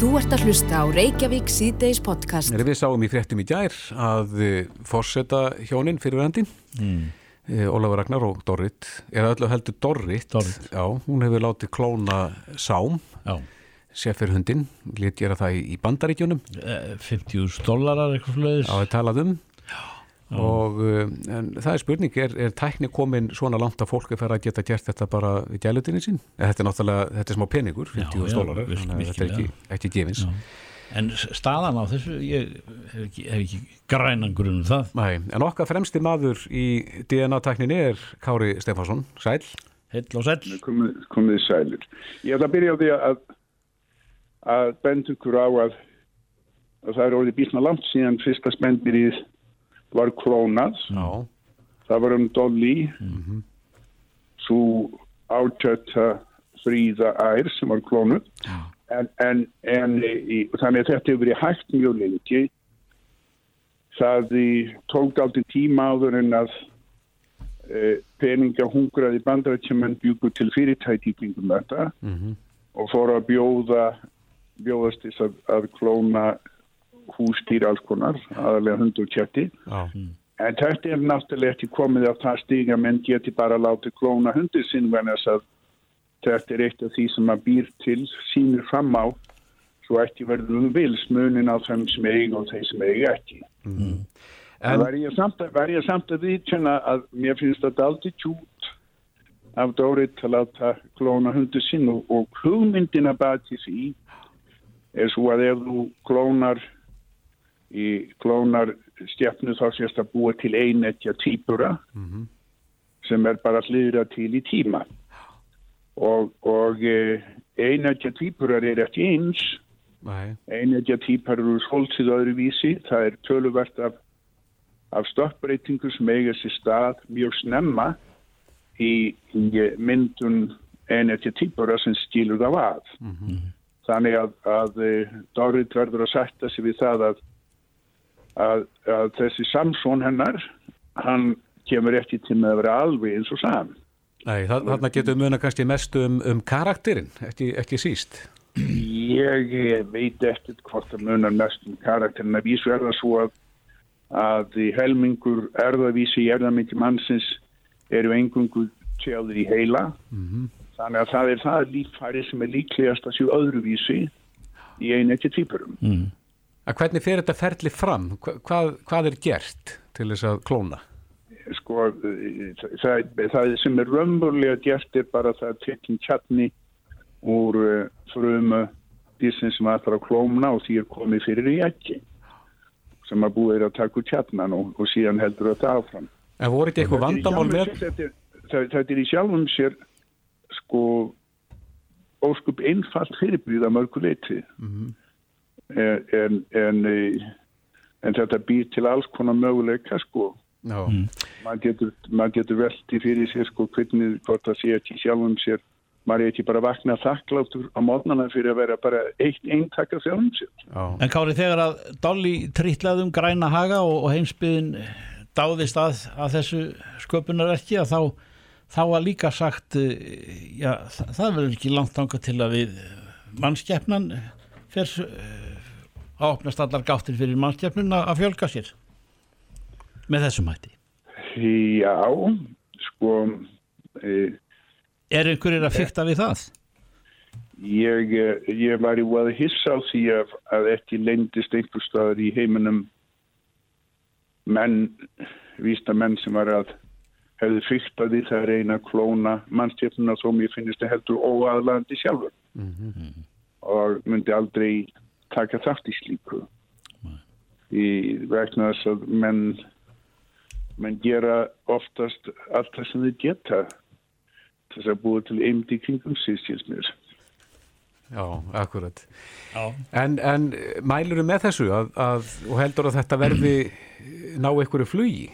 Þú ert að hlusta á Reykjavík síðdeis podcast. Við sáum í fréttum í gær að fórseta hjónin fyrir vendin, mm. Ólafur Ragnar og Dorrit, eða öllu heldur Dorrit, Dorrit. Já, hún hefur látið klóna Sám, sefirhundin, lit gera það í bandaríkjunum. 50.000 dólarar eitthvað flöðis. Já, það talað um. Og en það er spurning, er, er tækni komin svona langt að fólki fer að geta gert þetta bara í gælutinni sín? Þetta er náttúrulega, þetta er smá peningur 50 dólarar, þetta er ekki, ekki gefins. Já. En staðan á þessu, ég hef ekki, hef ekki grænan grunum það. Nei, en okkar fremsti maður í DNA-tækninni er Kári Stefánsson, sæl. Heill og sæl. Komið, komið sælir. Ég ætla að byrja á því að, að benda ykkur á að, að það er orðið býtna langt síðan fyrsta spendbyrjið var klónað. Já. Það var um Dolly, Mm -hmm. svo átjötta fríða ær sem var klónuð. En, en, en í, þannig að þetta hefur verið hægt mjög lengi. Það tók aldrei tíma áður en að e, peninga hungraði bandarætjumenn bjúku til fyrirtæti kringum þetta Mm -hmm. og fór að bjóða bjóðast þess að, að klóna hústýr alls konar, aðalega hund og kjötti. Já. En þetta er náttúrulega ekki komið á það stíga menn geti bara látið klóna hundir sinn venn að þetta er eitt af því sem að býr til sínir fram á svo ekki verður um vils munin á þeim sem eiga og þeim sem eiga ekki. En, Það var ég samt að, ég samt að viðkjöna að mér finnst þetta aldrei tjút af Dórið til að láta klóna hundur sinn og, og hugmyndina baki því er svo að ef þú klónar í klónar stjafnu þá sést að búa til einetja týpura Mhm. sem er bara hliðra til í tíma. Og, og e, einetja týpurar er ekki eins. Einetja týpar eru svolítið öðruvísi það er töluvert af, af stoppbreytingu sem eiga sér stað mjög snemma í, í myndun einetja týpura sem skilur það að. Þannig að, að e, Dorrit verður að setja sig við það að, að, að þessi Samson hennar hann kemur ekki til með að vera alveg eins og sam nei þa þarna getur muna kannski mest um, um karakterinn, ekki, ekki síst. Ég veit ekkert hvort það munar mest um karakterin að vísu er það svo að, að helmingur erðavísi í erðamindi mannsins eru engungu tjáður í heila þannig að það er það líffæri sem er líklegast að séu öðruvísi í einu ekki týpurum. Mm. Að hvernig fer þetta ferli fram? Hva, hvað, hvað er gert til þess að klóna? Sko, eh, það, það sem er raunverulega gert er bara það að tekinn kjarni úr uh, frumu dýrsin sem ætlar að klómna og því er komið fyrir í ekki sem að búið er að taka úr kjarnan og, og síðan heldur þetta áfram. En voru ekki eitthvað vandamál Þetta með? Þetta er, það, þetta í sjálfum sér sko óskup einfalt fyrirbríða mörgu leiti en, en, en, eh, en þetta býr til alls konar möguleika sko. Já, maður getur, maður getur velti fyrir sér sko hvernig hvort það sé ekki sjálfum sér. Maður er ekki bara að vakna þakkláttur á mótnana fyrir að vera bara eitt eintak af sjálfum sér. já, En Kári, þegar að Dolly trítlaði um græna haga og, og heimsbyðin dáðist að, að þessu sköpunarverki að þá, þá var líka sagt eh, já, það, það verður ekki langt þangað til að við mannskeppnan fer eh, að opnast allar gáttir fyrir mannskeppnun að að fjölga sér með þessum hætti. Já, sko e, Er einhverjir að fykta við það? ég, eh, ég var í að hissa á því að, að ekki lendist einhver staðar í heiminum menn, vísta menn sem var að hefði fyrkt að því það er eina klóna mannstjefnuna þó mér finnist það heldur óaðlandi sjálfur og myndi aldrei taka þátt í slíku í vegna þess að menn menn gera oftast allt það sem þau geta þess að búa til eimdi kringum síðstils mér já, akkurat. Já. En, en mælur með þessu að, að, og heldur að þetta verði ná einhverju flugi?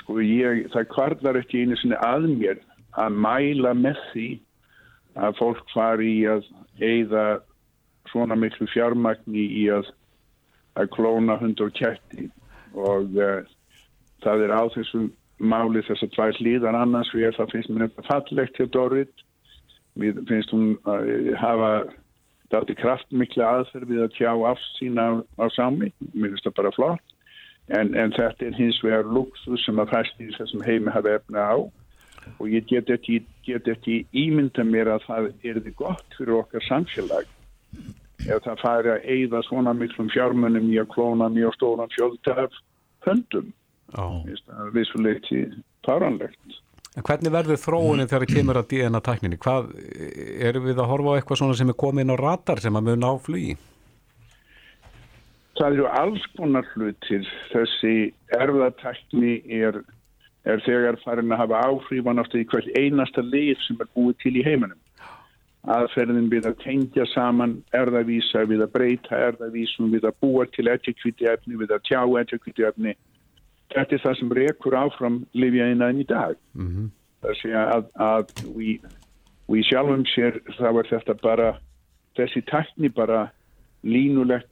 sko ég, það kvarlar ekki einu sinni að mér að mæla með því að fólk fari í að eigða svona miklu fjármagni í að, að klóna hund og ketti. Og uh, það er á þessu máli þess að tvær hlýðan annars við það finnst mér þetta fallegt hjá Dorrit mér finnst hún að hafa það er kraftmikla aðferð við að tjá af sína á sami, mér finnst það bara flott. En, en þetta er hins vegar luxus sem að fæst í þessum heimi hafa efna á. Og ég get ekki, get ekki ímynda mér að það er þið gott fyrir okkar samfélag ef það færi að eigða svona miklum fjármunum í að klóna mjög stóran fjölda af höndum oh. vissuleiti faranlegt En hvernig verður þróunin þegar það kemur að DNA-tækninni? Hvað, erum við að horfa á eitthvað svona sem er komið inn á ratar sem að mun á flugi? Það eru alls konar hlutir. Þessi erfaðatækni er, er þegar farin að hafa áhrifan í hvert einasta lið sem er búið til í heiminum. Aðferðin við að tengja saman erðavísa, við að breyta erðavísum, við að búa til etjakviti efni, við að tjá etjakviti efni þetta er það sem rekur áfram livjaðinaðin í dag mm -hmm. það sé að, að við, við sjálfum sér þá er þetta bara þessi tækni bara línulegt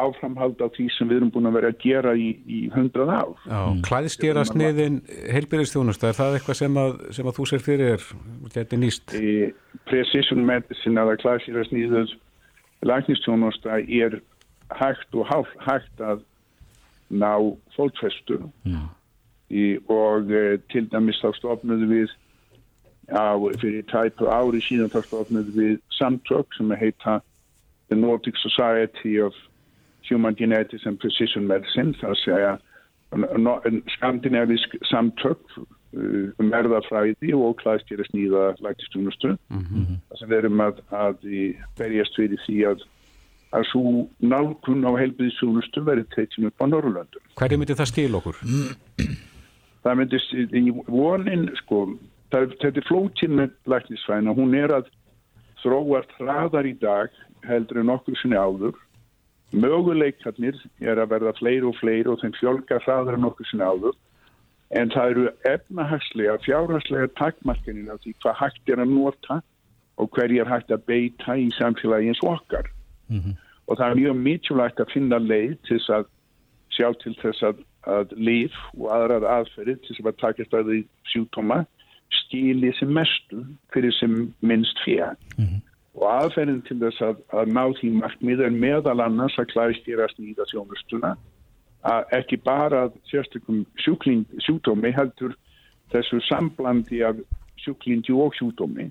áframhald á því sem við erum búin að vera að gera í, í hundrað ár mm. Klæðstýra sniðin heilbyrðistjónusta, er það eitthvað sem að, sem að þú sér fyrir þetta nýst? E, precision medicine eða klæðstýra sniðin læknistjónusta er hægt og hægt að ná fólkfestu mm. í, og e, til dæmis þá stofnuðu við á, fyrir tæpu ári síðan þá stofnuðu við samtök sem heita The Nordic Society of Human Genetics and Precision Medicine það segja skandinavisk samtök uh, um erðafræði og klæðstýra sníða læktistunustur mm -hmm. sem verum að, að berjast fyrir því að að svo nálkun á heilbíðisjónustu verið teitin upp á Norrlöndum. Hverju myndi það stíl okkur? Það myndi í vonin, sko, þetta er flótinn með læknisfæna, hún er að þróast hraðar í dag heldur en okkur sinni áður. Möguleikarnir er að verða fleiri og fleiri og þeim fjölga hraðar en okkur sinni áður. En það eru efnahagslega, fjárhagslega takkmarkinir af því hvað hægt er að nota og hverjir hægt að beita í samfélagi eins og okkar. Mm -hmm. Og það er mjög mikilvægt að finna leið til þess að sjá til þess að, að líf og aðrar aðferðir til þess að taka stæði sjúkdóma stíli sem mestu fyrir sem minnst fyrir. Mm -hmm. Og aðferðin til þess að, að ná því markmið er meðal annars að klæðstýrast nýða sjónustuna að ekki bara sérstökum sjúkdómi heldur þessu samblandi af sjúklindi og sjúkdómi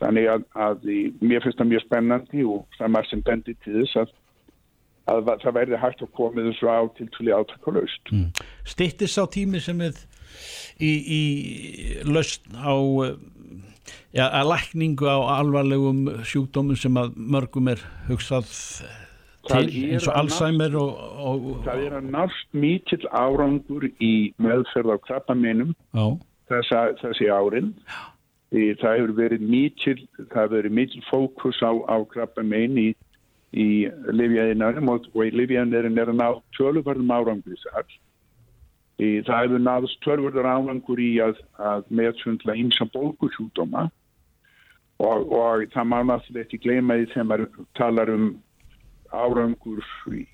Þannig að, að mér finnst það mjög spennandi og það er maður sem bendir til þess að, að það verði hægt að koma þessu á til tuli áttakalust. Mm. Stittis á tími sem er í, í löst á ja, að lækningu á alvarlegum sjúkdómum sem að mörgum er hugsað til eins og Alzheimer og, og, og, Það er að nátt mítill árangur í meðferð á krabbameinum þessi árin. Já það hefur verið mikil, það hefur verið mikil fókus á, á krabba megin í, í Livjaðinarum og, og í Livjaðinarum er að ná tölvarðum árangur þar. Það hefur náðast tölvarður árangur í að, að meðsundla einsa bólkusjúdóma og, og það má náttúrulega ekki gleyma því þegar maður talar um árangur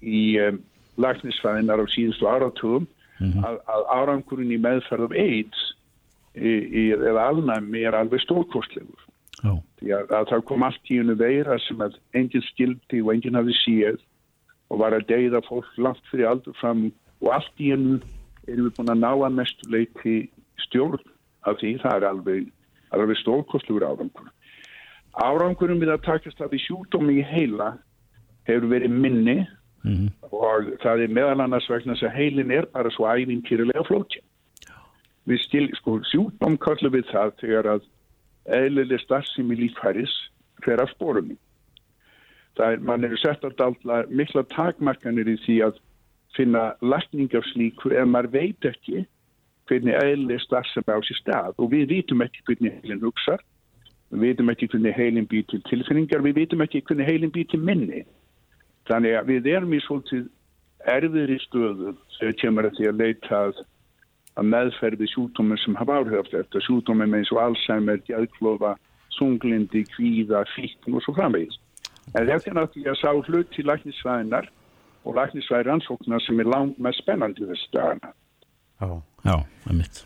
í um, lagnisfæðinar á síðustu áratugum mm -hmm. að, að árangurinn í meðferð af AIDS eða alnæmi er alveg stórkostlegur. Því að, að það kom allt í unnu veira sem að enginn skildi og enginn hafi síð og var að deyða fólk langt fyrir aldur fram og allt í unnu erum við búin að ná að mestu leiti stjórn af því það er alveg, alveg stórkostlegur árangur árangurum við að takast að því sjúkdómi í heila hefur verið minni mm -hmm. og það er meðal annars vegna að heilin er bara svo ævintýrilega flótið við stil, sko, sjúkdóm kallum við það þegar að eðlileg starfsemi lífhæris fer af spórunni. Það er, mann eru sett að dálta mikla takmarkanir í því að finna lækningar slíkur ef maður veit ekki hvernig eðlileg starfsemi á sér stað og við vitum ekki hvernig heilin hugsar, við vitum ekki hvernig heilin býr til tilfinningar, við vitum ekki hvernig heilin býr til minni. Þannig að við erum í svolítið erfiðri stöðu þegar kemur að því að leita að meðferði sjúkdómar sem hafa áhrif eftir með eins og Alzheimer, djæðklófa, sunglindi, kvíða, fíkn og svo framvegis. En þetta er náttúrulega sá hlut til læknisvæðinar og læknisvæði rannsóknar sem er langt með spennandi þessu dagana. Já, já, það er mitt.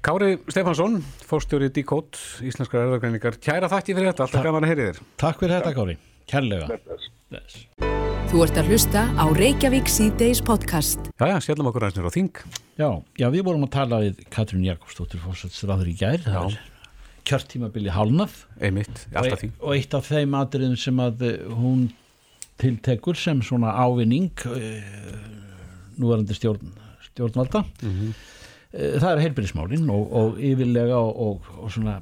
Kári Stefansson, fórstjóri Díkót, Íslenskar erðargræningar, kæra þakki fyrir þetta, alltaf gaman að heyri þér. Takk fyrir þetta Kári, kærlega. Yes. Þú ert að hlusta á Reykjavík C-Days podcast. Já, já, sjálfum okkur aðeins nýra á þing. Já, já, við vorum að tala við Katrín Jakobsdóttir fórsætsraður í gær, það er kjörtímabili hálnaf. Einmitt, alltaf því. Og eitt af þeim atriðum sem að eh, hún tiltekur sem svona ávinning uh, núverandi stjórn, stjórnvalda. Mm -hmm Eh, það er heilbyrðismálinn og, og yfirlega og, og, og svona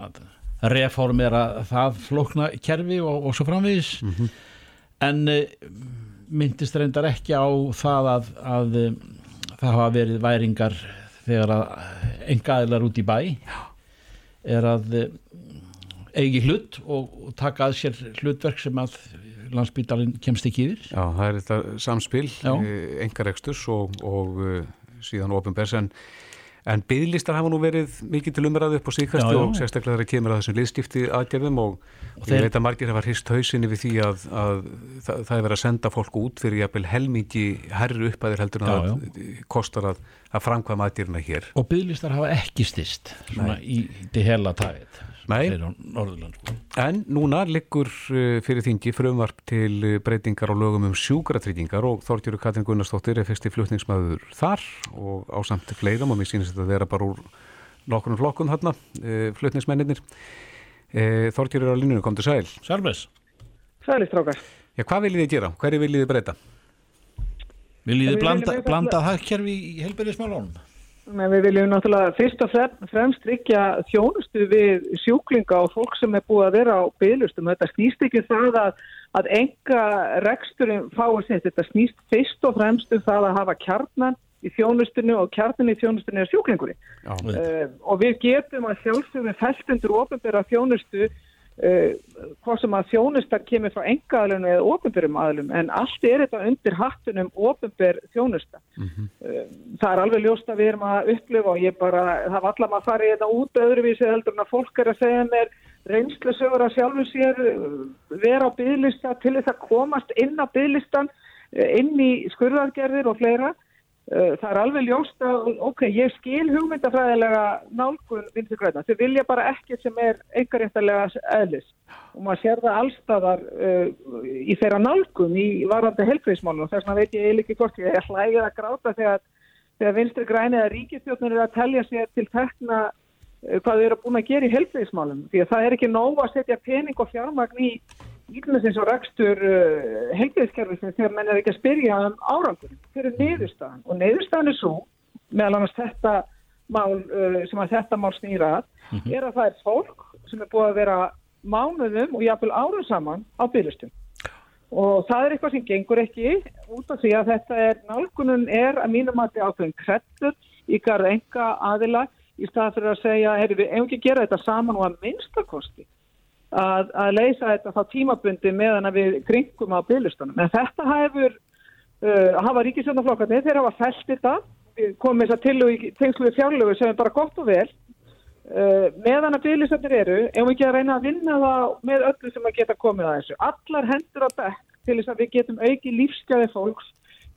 að reformera það flokna kerfi og svo framvegis mm -hmm. en uh, myndist reyndar ekki á það að, að það hafa verið væringar þegar að engaðilar út í bæ er að eigi hlut og taka að sér hlutverk sem að landsbytalinn kemst ekki yfir Já, það er þetta samspil engareksturs og síðan ofinbers en, en bygglistar hafa nú verið mikið til umræðu upp á síðkvæmstu og sérstaklega þegar kemur að þessum liðskipti aðgerðum og, og ég veit að margir hafa hrist hausinni við því að, að það, það er verið að senda fólk út fyrir jæfnvel helmingi herru uppaðir heldur en að kostar að, að framkvæma aðgerðina hér. Og bygglistar hafa ekki stist svona Nei. í til hela tæðið. Nei, en núna liggur uh, fyrir þingi frumvarp til uh, breytingar á lögum um sjúkratryggingar og Þorgjörgur Katrin Gunnarsdóttir er fyrsti flutningsmaður þar og ásamt fleiðam og mér þetta að vera bara úr nokkurnu flokkum þarna, uh, flutningsmennir. Þorgjörgur er á línunum, kom til sæl. Sælves. Sælistrákar. Já, hvað viljið þið gera? Hverju viljið þið breyta? Viljið þið blanda, blanda hagkerfi í helbærismálunum? Men við viljum náttúrulega fyrst og fremst tryggja þjónustu við sjúklinga og fólk sem er búið að vera á bygglustum. Þetta snýst ekki um það að, að enga reksturinn fáið sér. Þetta snýst fyrst og fremst um það að hafa kjarnan í þjónustunni og kjarnan í þjónustunni er sjúklingurinn. Uh, og við getum að sjálfsögum fæltundur og ofinbæra þjónustu Uh, hvað sem að þjónustar kemur frá engaðalunum eða ofinbjörnum aðlum en allt er þetta undir hattunum ofinbjörn þjónusta mm -hmm. það er alveg ljóst að við erum að upplifa og ég bara, það var allar maður að fara í þetta út öðruvísi heldur en að fólk er að segja mér reynslu sögur að sjálfu sér uh, vera á bygglista til þess að komast inn á bygglistan inn í skurðargerðir og fleira Eh, það er alveg ljóst að, ok, ég skil hugmyndafræðilega nálgun vinstu græna. Þau vilja bara ekki sem er einhverjæftalega eðlis. Og maður sér það allstaðar uh, í þeirra nálgun í varandi helfriðsmálun og þess vegna veit ég eiginlega ekki hvort ég er hlægið að gráta þegar, þegar vinstu græni eða ríkistjóknir er að telja sér til tekna uh, hvað þau eru búin að gera í helfriðsmálun því að það er ekki nóg að setja pening og fjármagn í ílumessins og rekstur uh, heilgeðskerfisins þegar menn er ekki að spyrja um árangur fyrir niðurstaðan? Og niðurstaðan er svo meðal annars þetta mál uh, sem að þetta mál snýra mm -hmm. er að það er fólk sem er búið að vera mánuðum og jáfnvel árum saman á byrjastum og það er eitthvað sem gengur ekki út af því að þetta er nálgunum er að mínum að þetta er ákveðin krettur garð enga aðila í stað fyrir að segja, erum við ekki gera þetta saman og að minnstakosti að, að leysa þetta þá tímabundi meðan við kringum á bygglistanum. En þetta hefur, uh, hafa ríkisjónaflokkarnir, þeir hafa fælt þetta, komið þess að til og í tengslu við fjárlögu sem er bara gott og vel. Uh, meðan að bygglistanir eru, ef við ekki að reyna að vinna það með öllu sem að geta komið að þessu. Allar hendur á bekk til þess að við getum auki lífsgæði fólks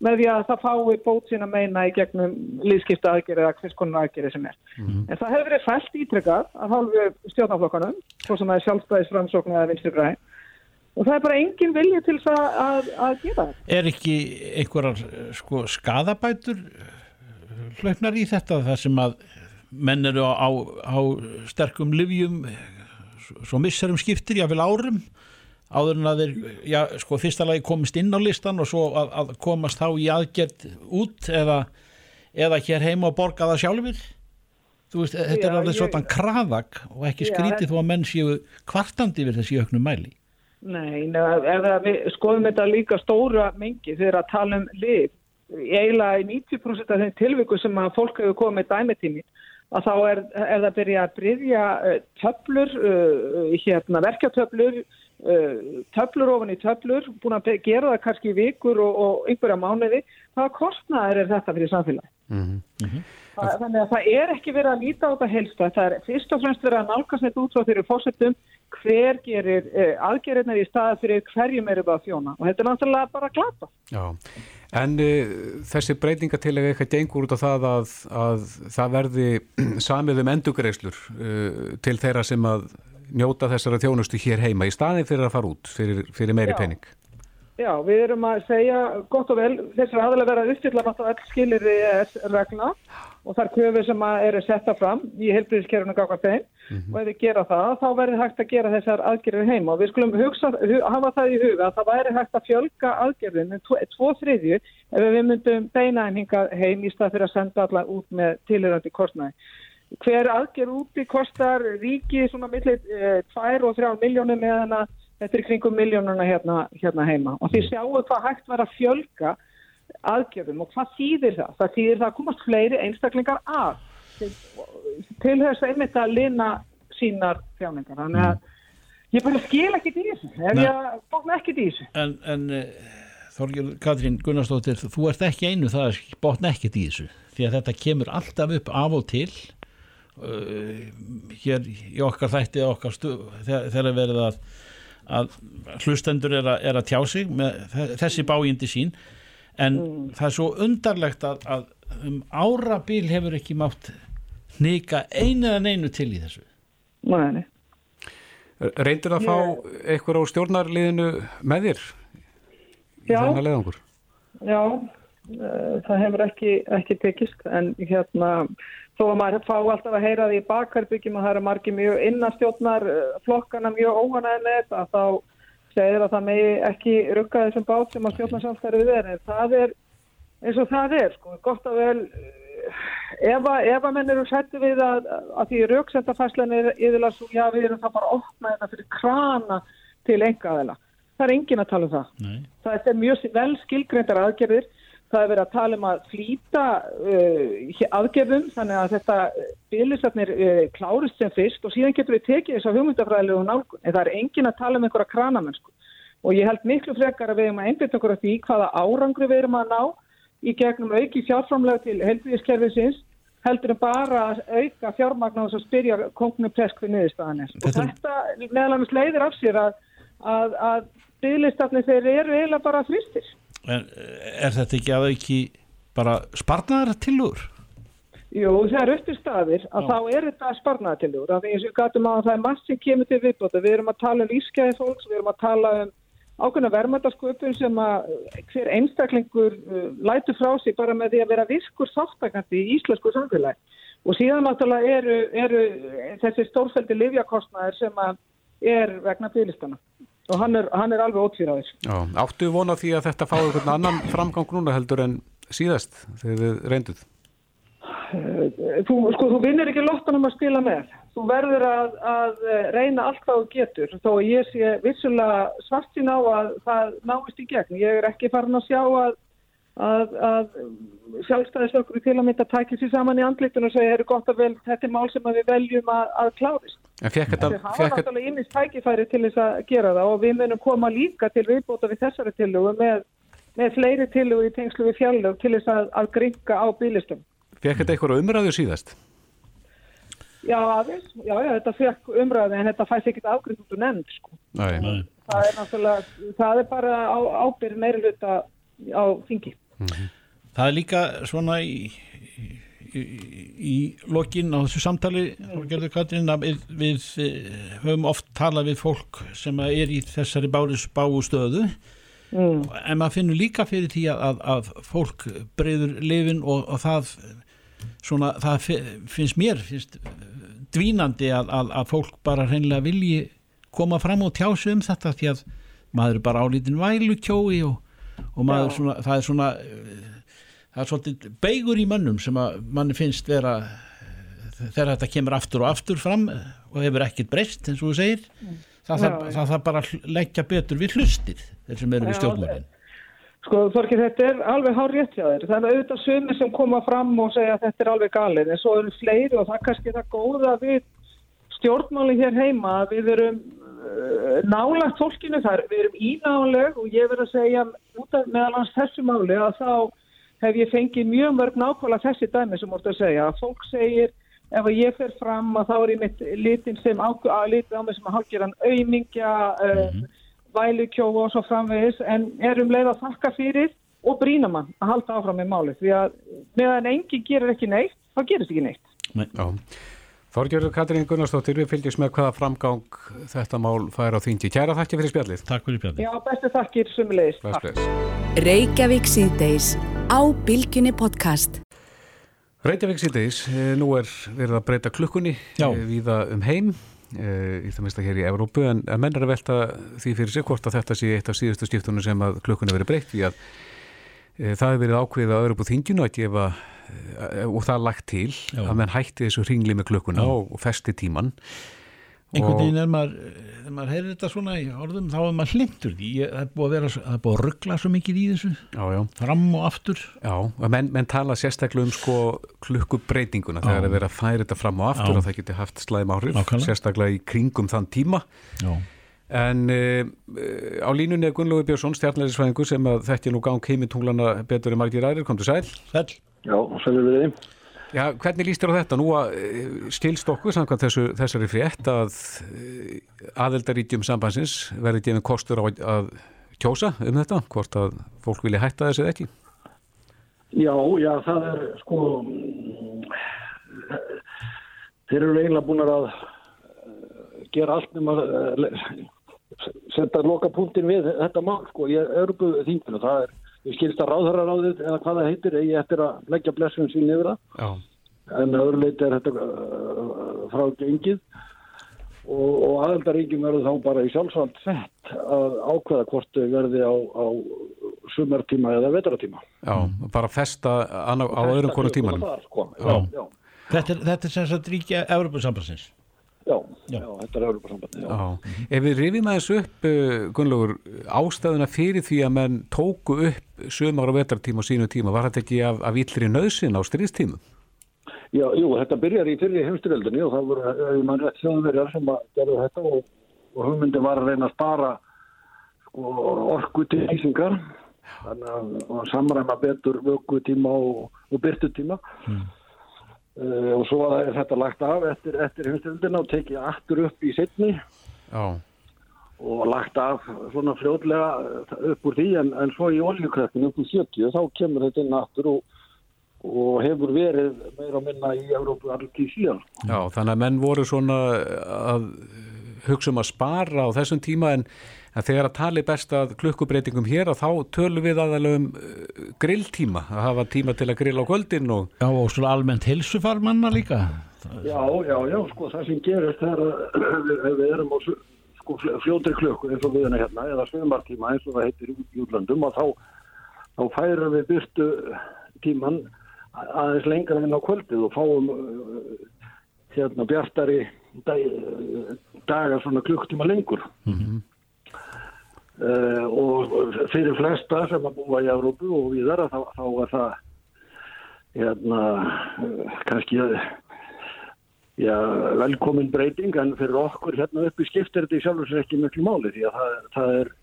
með því að það fái bót sína meina í gegnum líðskipta aðgerið eða hvers konar aðgerið sem er. Mm -hmm. En það hefur verið fælt ítrykkað að hálfu stjórnaflokkanum, svo sem það er sjálfstæðisframsókn eða vinstri græn, og það er bara engin vilja til það að, að gera þetta. Er ekki einhverjar sko, skadabætur hlaupnar í þetta þar sem að menn eru á, á, á sterkum livjum, svo missarum skiptir, jáfnvel árum, áður en að þeir, já, sko, fyrsta lagi komist inn á listan og svo að, að komast þá í aðgerð út eða, eða hér heima og borga það sjálfur þú veist, þetta já, er alveg svona kraðak og ekki skrítið þó að menn séu kvartandi við þessi auknum mæli. Nei, neða, við skoðum þetta líka stóra mengi þegar að tala um lif eiginlega í 90% af þeim tilvíku sem að fólk hefur komið dæmitími að þá er, er það að byrja að bryðja uh, töflur, uh, hérna, verkjartöflur töflur ofan í töflur, búin að gera það kannski vikur og, og einhverja mánuði, hvaða kostnæðir er þetta fyrir samfélagi? Mm -hmm. það, þannig að það er ekki verið að líta á þetta helst, það er fyrst og fremst verið að nálgast þetta út frá þeirri fórsettum hver gerir eh, aðgerðinar í staða fyrir hverjum eru það að þjóna og þetta er náttúrulega bara glata. Já, En uh, þessi breytingatillega eitthvað gengur út á það að, að það verði samið um endugreislur uh, til þeirra sem að njóta þessara þjónustu hér heima í staðin fyrir að fara út fyrir, fyrir meiri Já. pening. Já, við erum að segja gott og vel þessar aðalega vera uppfylla náttúrulega all skilir ES regla og þar köfur sem eru setta fram í heilbríðiskerfunu gafar þeim og ef við gera það þá verður hægt að gera þessar aðgerðir heima og við skulum hugsa, hu, hafa það í huga að það væri hægt að fjölga aðgerðin en tvo, tvo þriðju ef við myndum beina en hinga heim í stað fyrir að senda alla út með tilhörandi kostnæði. Hver aðgerð úti kostar ríki svona millir 2 og 3 miljónum meðan að þetta er kringum miljónuna hérna, hérna heima og því sjáum hvað hægt var að fjölga aðgerðum og hvað þýðir það? Það þýðir það að komast fleiri einstaklingar að til, til þess að einmitt að lina sínar þjáningar. Þannig að ég bara skil ekki í þessu, ef Nei. ég bókna ekki í þessu. En, en Þorgjör Katrín Gunnarsdóttir, þú ert ekki einu það er botn ekkert í þessu því að þetta kemur alltaf upp af og til hér í okkar þætti okkar stu, þegar verið að, að hlustendur er að, er að tjá sig með þe- þessi bájindi sín en það er svo undarlegt að, að um árabil hefur ekki mátt hnika einu eða neinu til í þessu Nei, nei. Reyndir að fá eitthvað á stjórnarliðinu með þér í Já. þennan leiðangur? Já, uh, það hefur ekki, ekki tekist en hérna þó að maður fá alltaf að heyra því í bakarbyggjum og það eru margir mjög innastjórnar uh, flokkana mjög þetta þá segir að það megi ekki rugga þessum bát sem að stjórnarsamstærið er. En það er eins og það er sko, gott að vel uh, ef að, ef að menn eru sættu við að, að því rauksendafæslan er yfirlega svo, já við erum það bara að opna þetta fyrir krana til engaðela það er engin að tala um það. Nei. það er mjög vel skilgreyndar aðgerðir það er verið að tala um að flýta uh, aðgerðum þannig að þetta bílisatnir uh, klárist sem fyrst og síðan getur við tekið þess að hugmyndafræðilegu nálgun en það er engin að tala um einhverja kranamennsku og ég held miklu frekar að við erum að einbyrta okkur af því hvaða árangri við erum að ná í gegnum auki fjárframlega til helbriðiskerfisins heldur en bara að auka fjármagn á þess að spyrja kongnum presk við niðurstaðan er. Og Þetta- þetta meðal annars leiðir af sér að, að, að bygglistarnir þeir eru eiginlega bara fristir. En er þetta ekki að auki bara sparnar tilur? Jú, þegar upp í staðir að þá er þetta sparnaðatilur. Það er eins og gætum að það er margt sem kemur til viðbóta. Við erum að tala um lífskeiði fólks, við erum að tala um ákveðna verðmættasköpun sem að hver einstaklingur uh, lætur frá sig bara með því að vera virkur þáttakandi í íslensku samfélagi. Og síðan náttúrulega eru, eru þessi stórfældi livjakostnaðir sem að er vegna bygglistana. Og hann er, hann er alveg ótvíraður. Já, áttu vona því að þetta fái einhvern annan framgang núna heldur en síðast þegar þið reynduð? þú, sko, þú vinnir ekki lottanum að spila með. Þú verður að, að eh, reyna allt hvað þú getur. Þó að ég sé vissulega svartin á að það náist í gegn. Ég er ekki farin að sjá að, að, að sjálfstæðisökkur til að mynda tækja sér saman í andlitun og segja, er gott að vel, þetta er mál sem að við veljum að, að klárist. Þetta, Það hafa náttúrulega ymmist tækifæri til þess að gera það og við munum koma líka til viðbóta við þessari tillögu með, með fleiri tillögu í tengslu við fjallög til þess að, að gringa á bílistum. fekk þetta eitthvað umræðu síðast? Já, aðeins, já, já, þetta fekk umræði en þetta fæst ekkert afgriðt út úr nefnd, sko. Nei. Nei. Það er náttúrulega, það er bara á, ábyrð meiri hluta á þingi. Það er líka svona í, í, í lokin á þessu samtali að við, við eh, höfum oft talað við fólk sem er í þessari báris báu stöðu Mm. en maður finnur líka fyrir því að, að, að fólk breyður lifin og, og það svona, það fi- finnst mér finnst dvínandi að, að, að fólk bara hreinlega vilji koma fram og tjá sig um þetta því að maður er bara álítin vælukjói og, og maður svona, það er svona það er svolítið beigur í mönnum sem að manni finnst vera eh, þegar þetta kemur aftur og aftur fram og hefur ekkert breyst eins og þú segir já. það þarf bara að leggja betur við hlustir þeir sem eru við Já, stjórnmálin Sko, Þorkir, þetta er alveg hár rétt hjá þér. Það er auðvitað sumir sem koma fram og segja að þetta er alveg galið, en svo eru fleiri og það er kannski það góða við stjórnmáli hér heima við erum nálagt fólkinu þar, við erum ínáleg og ég verð að segja út af meðal hans þessu máli að þá hef ég fengið mjög mörg nákvæmlega þessi dæmi sem múrt að segja. Að fólk segir ef að ég fer fram að þá er ég mitt litin sem á, að litið á mig sem að hálfgerðan aumingja, uh, vælukjóa og svo framvegis en erum leið að þakka fyrir og brínamann að halda áfram með máli því að meðan enginn gerir ekki neitt, þá gerist ekki neitt. Nei. Þorgjörður Katrín Gunnarsdóttir, við fylgjum með hvaða framgang þetta mál fær á þingi. Kæra þakki fyrir spjallið. Takk fyrir spjallið. Já, bestu þakkir sumulegis. Reykjavík síðdeis á Bilginni podcast. Reykjavík síðdeis, eh, nú er verið að breyta klukkunni Já. viða um heim í það mesta hér í Evrópu en að menn er að velta því fyrir sig hvort að þetta sé eitt af síðustu skiptunum sem að klukkunni verið breytt því að það hefur verið ákveðið að Evrópu þingjunu að gefa e, og það er lagt til Já. að menn hætti þessu ringli með klukkuna og, festi tíman einhvern veginn er maður þegar maður heyrir þetta svona í orðum þá er maður hlindur því. Það er búið að vera, það er búið að ruggla svo mikið í þessu. Já, já, fram og aftur. Já, menn, menn tala sérstaklega um sko klukkubreitinguna. Þegar að vera að færa þetta fram og aftur og það geti haft slæm áhrif, sérstaklega í kringum þann tíma. Já, En uh, á línunni er Gunnlaugur Björnsson, stjarnærisfræðingur sem að þekkja nú gang heimintunglana betur en margir aðrir, kom til sæl. sæl Já, sælur við þeim. Já, hvernig líst þér á þetta? Nú að uh, stilst okkur samkvæmt þessu, þessari frétt að uh, aðeldaríkjum sambansins verði gefið kostur á að kjósa um þetta, hvort að fólk vilja hætta þessu eða ekki. Já, já, það er sko, þeir eru eiginlega búin að eh, gera allt um að eh, setja loka punktin við þetta mál, sko, ég er uppið þinginu, það er, ég skilst að ráðhöraráðið eða hvað það heitir, eigi eftir að leggja blessun sín yfir það, Já, en að öðru leiti er þetta uh, frá gengið og, og aðeldaríkjum verður þá bara í sjálfsvald sett að ákveða hvort verði á, á sumartíma eða vetratíma. já, bara festa á öðrum konu tímanum. Sko. Já. já, já. Þetta er, þetta er sem sagt ríkja Evropasambansins Já, Já. já, þetta er Európa-sambandi. Ef við rifjum aðeins upp, uh, Gunnlaugur, ástæðuna fyrir því að menn tóku upp sömar og vetartíma á sínu tíma, var þetta ekki af, af illri nöðsin á stríðstímum? já, jú, þetta byrjar í fyrir heimstyrjöldinni og það voru, ef mann rétt þjóðverjar sem að gerðu þetta og, og hugmyndi var að reyna að spara sko, orku til lýsingar þannig að samræma betur vökutíma og, og byrtutíma mm. Og svo er þetta lagt af eftir, eftir heimstyrjöldina og tekið aftur upp í Já, og lagt af svona fljótlega upp úr því en, en svo í oljukræftinu upp í 70 þá kemur þetta inn aftur og, og hefur verið meira og minna í Európu allir til síðan. já, þannig að menn voru svona að hugsa um að spara á þessum tíma en, en þegar að tali best að klukkubreitingum hér að þá tölum við aðalega um uh, grilltíma, að hafa tíma til að grilla á kvöldin og Já, og svona almennt heilsufar manna líka Já, já, já, sko það sem gerist er að við- erum á sko, fl- fljótri klukku eins og við erum hérna eða sömartíma eins og það heitir í útlandum og þá, þá færum við byrtu tíman aðeins lengra inn á kvöldið og fáum uh, hérna bjartari dag, dagar svona klukktíma lengur. Uh, og fyrir flesta sem að búa í Európu og viðar þá, þá er það hérna kannski já, velkomin breyting en fyrir okkur hérna uppi skiptir þetta í sér ekki miklu máli því að það, það er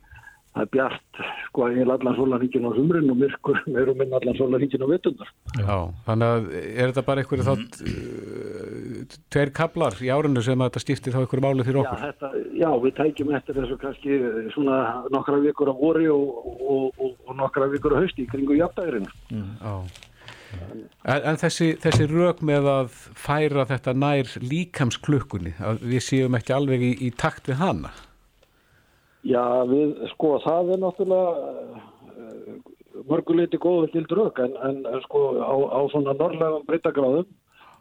það er bjart sko eiginlega allan sólaríkin á sumrin og myrkur meir og minn allan sólaríkin á vitundar. Já, þannig að er þetta bara einhverju þátt uh, tveir kablar í árinu sem að þetta skipti þá einhverju máli fyrir Já, okkur? þetta, já, við tækjum eftir þessu kannski svona nokkra vikur á vori og, og, og, og nokkra vikur á hausti kringu jafndagirinn. Já. En, en þessi, þessi rök með að færa þetta nær líkamsklukkunni, að við séum ekki alveg í, í takt við hana? Já, við, sko, það er náttúrulega uh, mörguleiti góð og gild rauk en, en, sko á, á svona norrlegum breytagráðum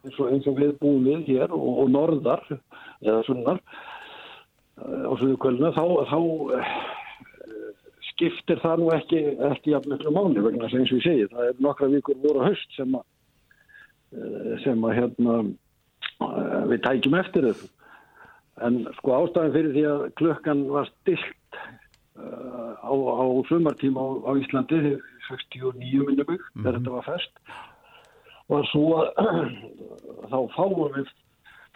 eins eins og við búum við hér og, og norðar eða sunnar uh, á suðukvölinu þá, þá uh, skiptir það nú ekki, ekki jafn miklu máli vegna sem eins og ég segi það er nokkra vikur voru haust sem að sem að hérna við tækjum eftir þessu En sko ástæðan fyrir því að klukkan var stilt uh, á, á sumartíma á, á Íslandi 69 minnum mig þegar þetta var fest var svo að þá fáum við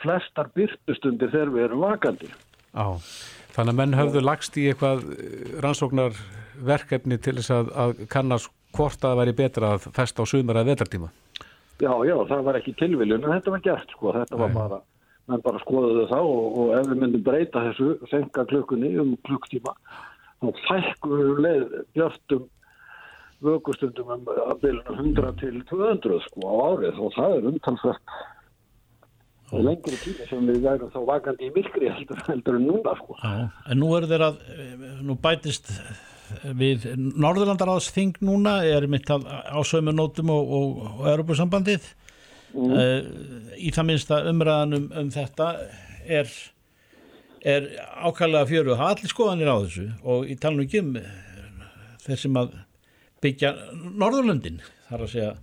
flestar byrtustundir þegar við erum vakandi. Já, þannig að menn höfðu lagst í eitthvað eh, rannsóknarverkefni til þess að, að kannast hvort að það væri betra að festa á sumar að vetartíma. Já, já, það var ekki tilviljun en þetta var gert sko, þetta var Nei. bara menn bara skoðuðu það og, og ef við myndum breyta þessu, senka klukkunni um klukktíma þá fækkum við leið björtum vöggustundum um að byrjunum 100 til 200 sko á árið og það er umtalsvægt lengri tími sem við værum þá vakandi í myrkri heldur, heldur en núna sko. Já, en nú er þeir að, nú bætist við Norðurlandaráðsþing núna er mitt á sömunótum og, og, og Europasambandið mm. uh, í það minnsta umræðan um, um þetta er, er ákvæmlega fjöru og hafa allir skoðanir á þessu og í talnum ekki um þeir sem að byggja Norðurlöndin þar að segja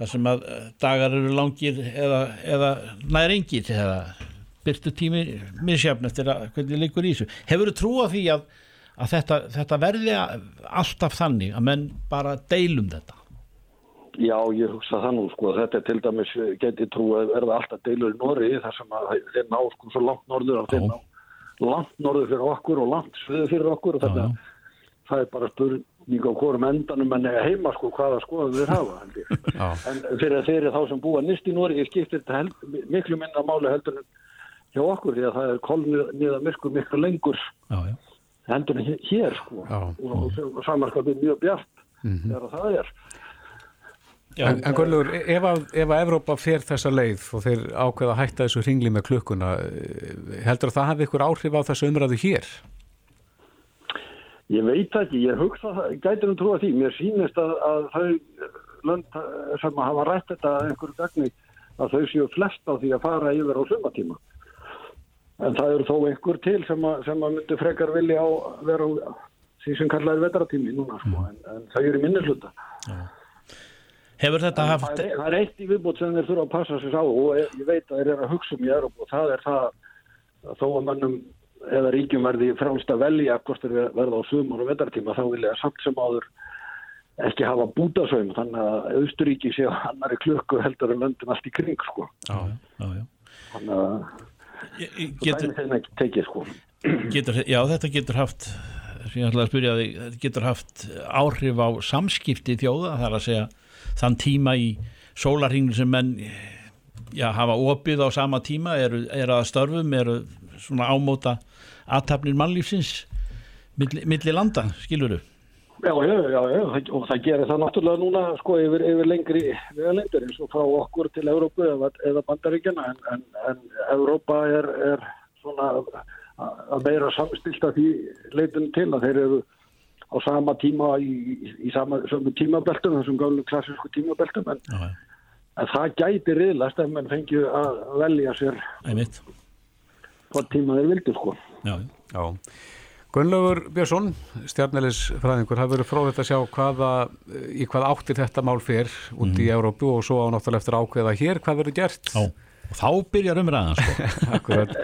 þar sem að dagar eru langir eða, eða nær engir eða byrtu tími misjafn eftir að hvernig líkur í þessu. Hefur þú trú að því að að þetta, þetta verði alltaf þannig að menn bara deilum þetta Já, ég hugsa það nú sko, þetta er til dæmis geti trú að verða alltaf deilur í Norri þar sem að þeir ná sko svo langt norður á þeir ná. Langt norður fyrir okkur og langt sviðu fyrir okkur og þetta, það er bara spurning á hvorum endanum en heima sko hvaða skoðum þeir hafa en fyrir, fyrir þá sem búa nýst í Norri skiptir þetta held, miklu minna máli heldur en hjá okkur því að það er kolniða myrkur miklu lengur já, já. hendur hér sko. Já, og, samanskapið mjög bjart -hmm. þegar það er já, En, en Gunnlaugur, ef að, ef að Evrópa fer þessa leið og þeir ákveða að hætta þessu ringli með klukkuna eh, heldur að það hafi ykkur áhrif á þessu umræðu hér? Ég veit ekki, ég hugsa gætir um trúa því, mér sínist að, að þau lönd sem hafa rætt þetta einhverju dagni að þau séu flest á því að fara yfir á sumatíma en það eru þó einhver til sem að, sem að myndu frekar vilja á vera á því sem kallaði vetratími núna sko, mm. en, en það eru minni hluta ja. Hefur þetta en haft það er, það er eitt í viðbútt sem þeir þurfa að passa sér á og ég veit að þeir eru að hugsa um í Európa og það er það að þó að mannum eða ríkjum verði frálst að velja hvort þeir verða á sumar og vetratíma þá vilja samt sem áður ekki hafa bútasögum þannig að Austuríki sé að annari klukku heldur en löndum allt í kring sko. já, já, já. þannig að getur, tekið, sko. getur, já þetta getur haft sem ég ætlaði að spyrja þig þetta getur haft áhrif á samskipti þjóða þar að segja þann tíma í sólarhinglu sem menn já, hafa opið á sama tíma eru, eru að störfum, eru svona ámóta aðtapnir mannlífsins milli, milli landa, skiluru Já, já, já, já, og það gerir það náttúrulega núna sko yfir, yfir lengri vegalendur eins og frá okkur til Európu eða, eða Bandaríkjana en, en, en Európa er, er svona að meira samstilt að því leitun til að þeir eru á sama tíma í, í, í sama tímabeltum, þessum gálu klassísku tímabeltum en, en það gæti riðlast ef mann fengið að velja sér hvað tíma þeir vildi sko. Já, já. Gunnlaugur Björnsson, stjarnilisfræðingur, það verður fróðilegt að sjá hvaða, í hvað áttir þetta mál fyrr út mm. í Európu og svo á náttúrulega eftir ákveða hér, hvað verður gert? Já, og þá byrjar umræðan sko. Akkurat.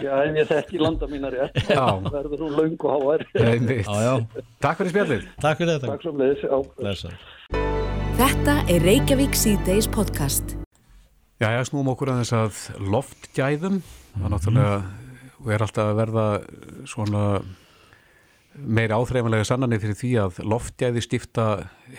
Já, en ég þekki landa mínar rétt, verður hún laung og háar. Takk fyrir spjallið. Takk fyrir þetta. Takk leiðis. Þetta er Reykjavík C-Days podcast. Já, ég snúm okkur að þess að loftgæðum, það er náttúrulega og er alltaf að verða svona meiri áþreifanlega sannanir fyrir því að loftgæði stifta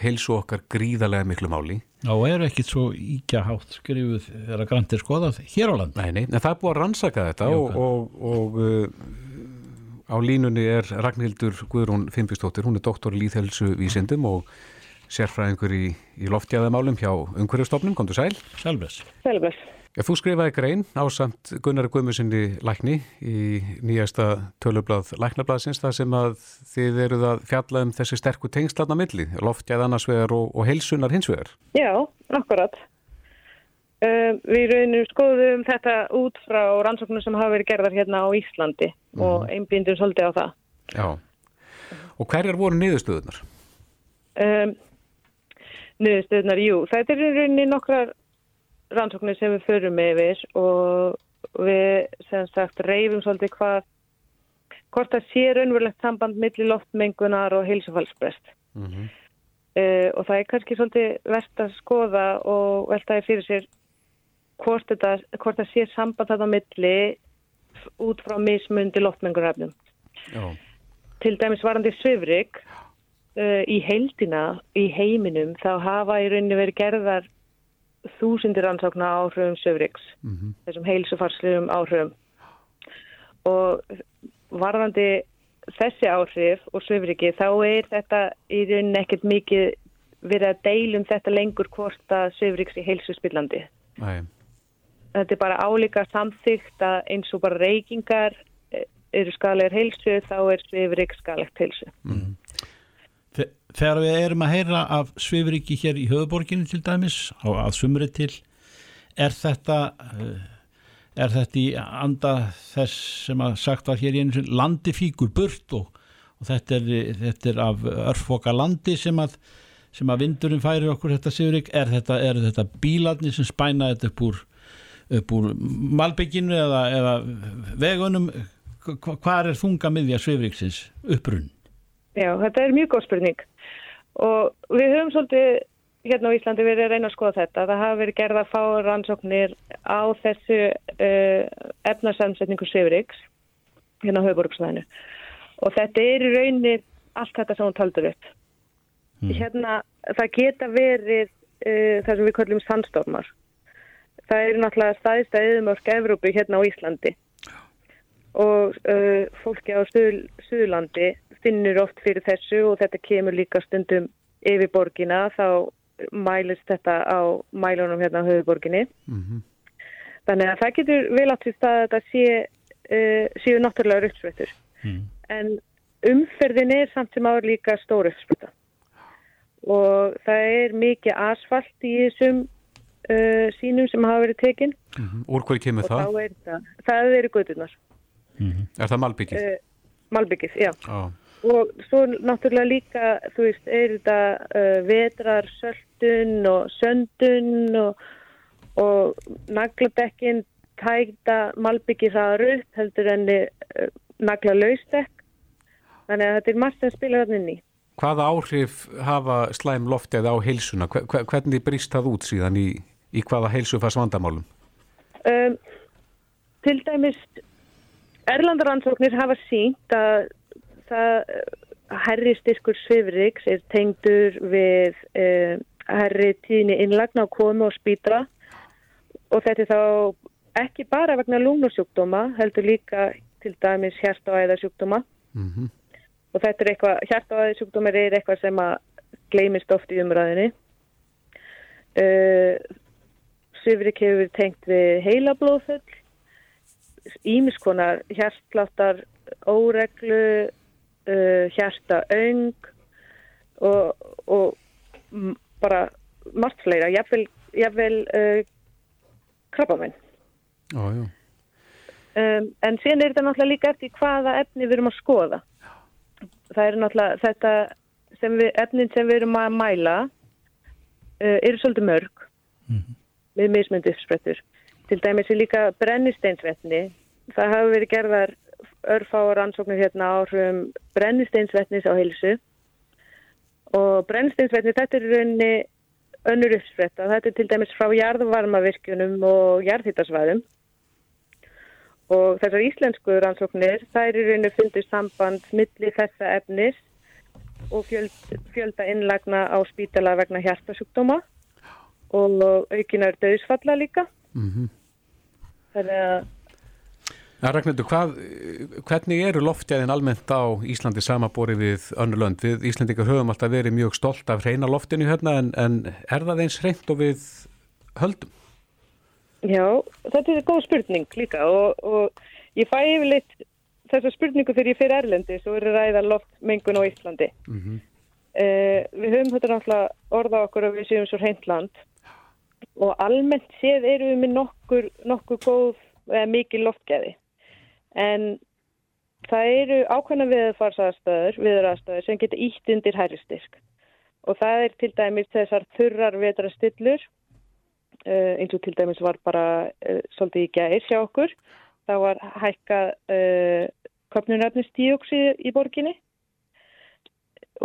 heilsu okkar gríðarlega miklu máli. Og er ekkit svo íkja hátt skrifuð þegar að grantir skoðað hér á land. Nei, nei, en það er búið að rannsaka þetta Jó, og, og, og uh, á línunni er Ragnhildur Guðrún Fimpistóttir, hún er doktor í líðhelsu vísindum og sérfræðingur í, í loftgæðamálum hjá Ungverjastofnum. Kom þú sæl? Sælves. Sælves. Ja, þú skrifaði grein á samt Gunnar Guðmusinni Lækni í nýjasta tölublað Læknablaðsins þar sem að þið eruð að fjalla um þessi sterku tengslarna milli, loftjæð annarsvegar og, og heilsunar hinsvegar. Já, akkurat. Uh, við raunum skoðum þetta út frá rannsóknum sem hafa verið gerðar hérna á Íslandi mm. og mhm. einbindum svolítið á það. Já, og hverjar voru niðurstöðunar? Um, niðurstöðunar, jú, það er rauninni nokkrar rannsóknir sem við förum yfir og við sem sagt reyfum svolítið hvað hvort það sé raunverulegt samband millir loftmengunar og heilsufallsprest mm -hmm. uh, og það er kannski svolítið verðt að skoða og veltaði fyrir sér hvort, þetta, hvort það sé samband þetta milli út frá mismundi loftmengunarafnum til dæmis varandi Svifrik uh, í heildina í heiminum þá hafa í rauninni verið gerðar þúsindir ansókna áhrifum söfriks, mm -hmm. þessum heilsufarslegum áhrifum og varðandi þessi áhrif og svifriki þá er þetta í rauninni ekkert mikið verið að deilum þetta lengur hvort að svifriks í heilsu spillandi. Nei. Þetta er bara álíka samþygt að eins og bara reykingar eh, eru skalegar heilsu þá er svifrik skalegt heilsu. Mm. Þegar við erum að heyra af svifriki hér í höfuborginu til dæmis á að sumri til er þetta uh, er þetta í anda þess sem að sagt var hér í einu landi fíkur burt og, og þetta, er, þetta er af örfoka landi sem að, sem að vindurinn færi okkur þetta Sigurík, er þetta, þetta bílarnir sem spæna þetta upp úr, upp úr malbygginu eða, eða vegunum? Hvað er þunga miðja Siguríksins upprunn? Já, þetta er mjög góð spurning og við höfum svolítið hérna á Íslandi verið að reyna að skoða þetta. Það hafa verið gerða að fá rannsóknir á þessu uh, efnarsamsetningu Sivriks hérna á höfuborgsvæðinu og þetta er í raunir allt þetta sem hún taldur upp. Mm. Hérna það geta verið uh, það sem við kallum sandstormar. Það eru náttúrulega staðist að yfirmörk Evrópu hérna á Íslandi og uh, fólki á Suðurlandi finnur oft fyrir þessu og þetta kemur líka stundum yfir borgina þá mælist þetta á mælunum hérna á höfuborginni. Mm -hmm. Þannig að það getur vel átt því að þetta sé, uh, séu náttúrulega rauðsveitur. Mm. En umferðin er samt sem áður líka stóru uppsprita. Og það er mikið asfalt í þessum uh, sínum sem hafa verið tekinn. Mm -hmm. Úr hverju kemur það? Er það? Það eru gödunar. -hmm. Er það Malbyggið? Uh, Malbyggið, já. Oh og svo náttúrulega líka þú veist, er þetta uh, vetrar, söldun og söndun og, og naglabekkin tækta malbyggi það upp heldur enni uh, nagla laustekk þannig að þetta er margt að spila þarna inn í Hvaða áhrif hafa slæm loftið á heilsuna? Hvernig brýst það út síðan í, í hvaða heilsu fannst vandamálum? Um, til dæmis Erlandaransóknir hafa sínt að það herri styrkur svifriks er tengdur við eh, herri tíðni innlagna á komu og spýtra og þetta er þá ekki bara vegna lúnusjúkdóma heldur líka til dæmis hjart- og æðarsjúkdóma mm -hmm. og þetta er eitthvað, hjart- og æðarsjúkdóma er eitthvað sem að gleimist oft í umræðinni uh, svifrik hefur tengt við heilablóðfull ímiskonar hjartláttar óreglu uh, hjarta öng og, og bara margt fleira, jáfnvel, jáfnvel uh, krabbamenn. Um, en síðan er þetta náttúrulega líka eftir hvaða efni við erum að skoða. Það er náttúrulega þetta sem við, efnin sem við erum að mæla uh, eru svolítið mörg mm -hmm. með mismyndi uppsprettur. Til dæmis er líka brennisteinsvetni. Það hafa verið gerðar örfáar ansóknir hérna áhrifum brennisteinsvetnis á heilsu og brennisteinsvetni þetta er raunni önnur uppspretta. Þetta er til dæmis frá jarðvarmavirkjunum og jarðhittasvæðum og þessar íslensku rannsóknir það er í rauninu fundið samband millir þessa efnis og fjöld, fjölda innlagna á spítala vegna hjartasjúkdóma og aukinar döðsfalla líka. Mm -hmm. Það er að Ragnhildur, hvernig eru loftjæðin almennt á Íslandi samabori við önnur lönd? Við Íslandikar höfum alltaf verið mjög stolt af hreina loftinu hérna en, en er það eins hreint og við höldum? Já, þetta er góð spurning líka og, og ég fæ yfirleitt þessa spurningu þegar ég fyrir Erlendi svo er ræða loftmengun á Íslandi. Mm -hmm. uh, við höfum þetta náttúrulega orða okkur að við séum svo hreint land og almennt séð eru við með nokkur, nokkur góð mikið loftgæði en það eru ákveðna viðfarsaðstöður, viðraðstöður sem getur ítt undir hæristyrk og það er til dæmis þessar þurrar vetrastillur uh, eins og til dæmis var bara uh, svolítið í gæðir hjá okkur. Það var hækkað uh, köpnunarnustíóksið í borginni.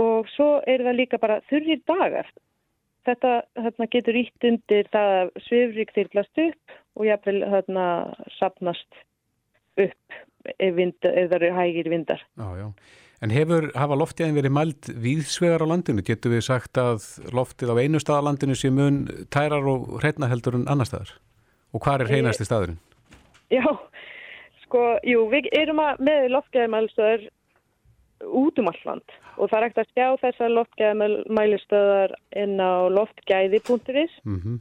Og svo er það líka bara þurrir dagar. Þetta hérna, getur ítt undir það að svifrik þyrlast upp og jáfnvel hérna sapnast upp ef, vind, ef það eru hægir vindar. Já, já. En hefur, hafa loftiðin verið mælt víðsvegar á landinu? Getur við sagt að loftið á einu stað á landinu sé mun tærar og hreitna heldur en annar staðar? Og hvað er hreinasti staðurinn? Já, sko, jú, við erum að með loftgæðimælstöður út um alland og það er ekkert að sjá þessar loftgæðamælistöðar inn á loftgæði.is mm -hmm.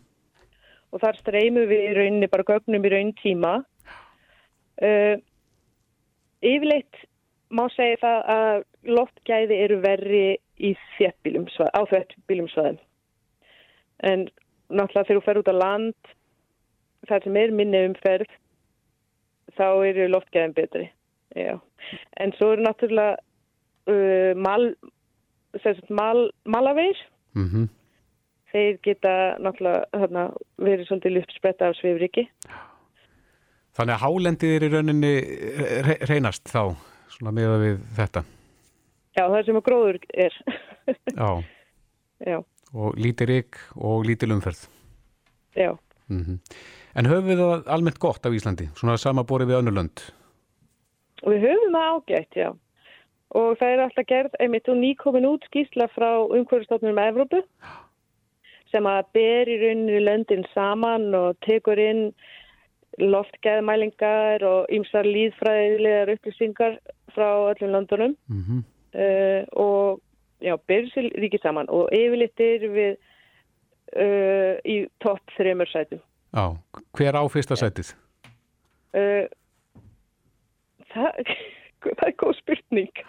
og þar streymum við í rauninni bara gögnum í raun tíma uh, yfirleitt má segja það að loftgæði eru verri í þéttbílum á þéttbílum svaðum en náttúrulega þegar þú fer út á land þar sem er minni umferð þá eru loftgæðin betri Já. en svo eru náttúrulega uh, mal, mal, malaveir mm -hmm. þeir geta náttúrulega þarna, verið svolítið lyftspretta af svifriki Þannig að hálendið er í rauninni reynast þá svona meða við þetta. Já, það sem að gróður er. Já. Já. Og lítir ykk og lítil umferð. Já. Mm -hmm. En höfum við það almennt gott af Íslandi? Svona samaborið við önnulönd við höfum það ágætt, já. Og það er alltaf gerð, einmitt og nýkomin út skýrsla frá umhverfstofnum með Evrópu sem að ber í rauninu löndin saman og tekur inn loftgæðmælingar og ymsar líðfræðilegar upplýsingar frá öllum löndunum mm -hmm. uh, og já, ber sér ríkið saman og yfirleitt er við uh, í topp þreymur sætum. Já, hver á fyrsta sætið? Uh, það, það er góð spurning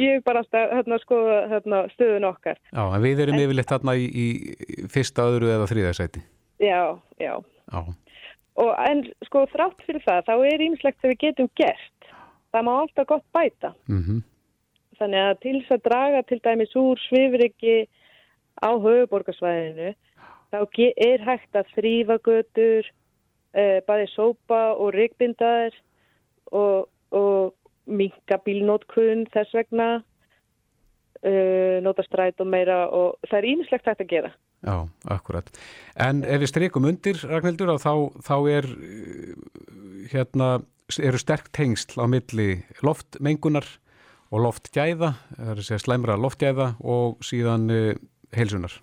ég er bara að skoða hérna, stöðun okkar Já, en við erum en, yfirleitt þarna í, í fyrsta, öðru eða þrýðarsæti Já, já, já. Og, En sko þrátt fyrir það þá er ímislegt sem við getum gert. Það má alltaf gott bæta. Mm -hmm. þannig að til þess að draga til dæmis úr svifriki á höfuborgarsvæðinu þá er hægt að þrýfa götur uh, bæði sópa og ryggbindaðir og og minka bílnótkun þess vegna uh, nota stræt og meira og það er ímislegt hægt að gera Já, akkurat. En ef við streikum undir, Ragnhildur, þá, þá er hérna, eru sterk tengsl á milli loftmengunar og loftgæða, það er að segja slæmra loftgæða og síðan uh, heilsunar.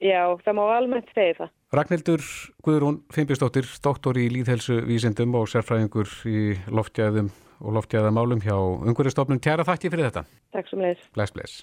Já, það má almennt segja það. Ragnhildur Guðrún Fimpistóttir, doktor í líðhelsu vísindum og sérfræðingur í loftgæðum og loftgæðamálum hjá Unguristofnun. Tjara þakki fyrir þetta. Takk sem leis. Bless, bless.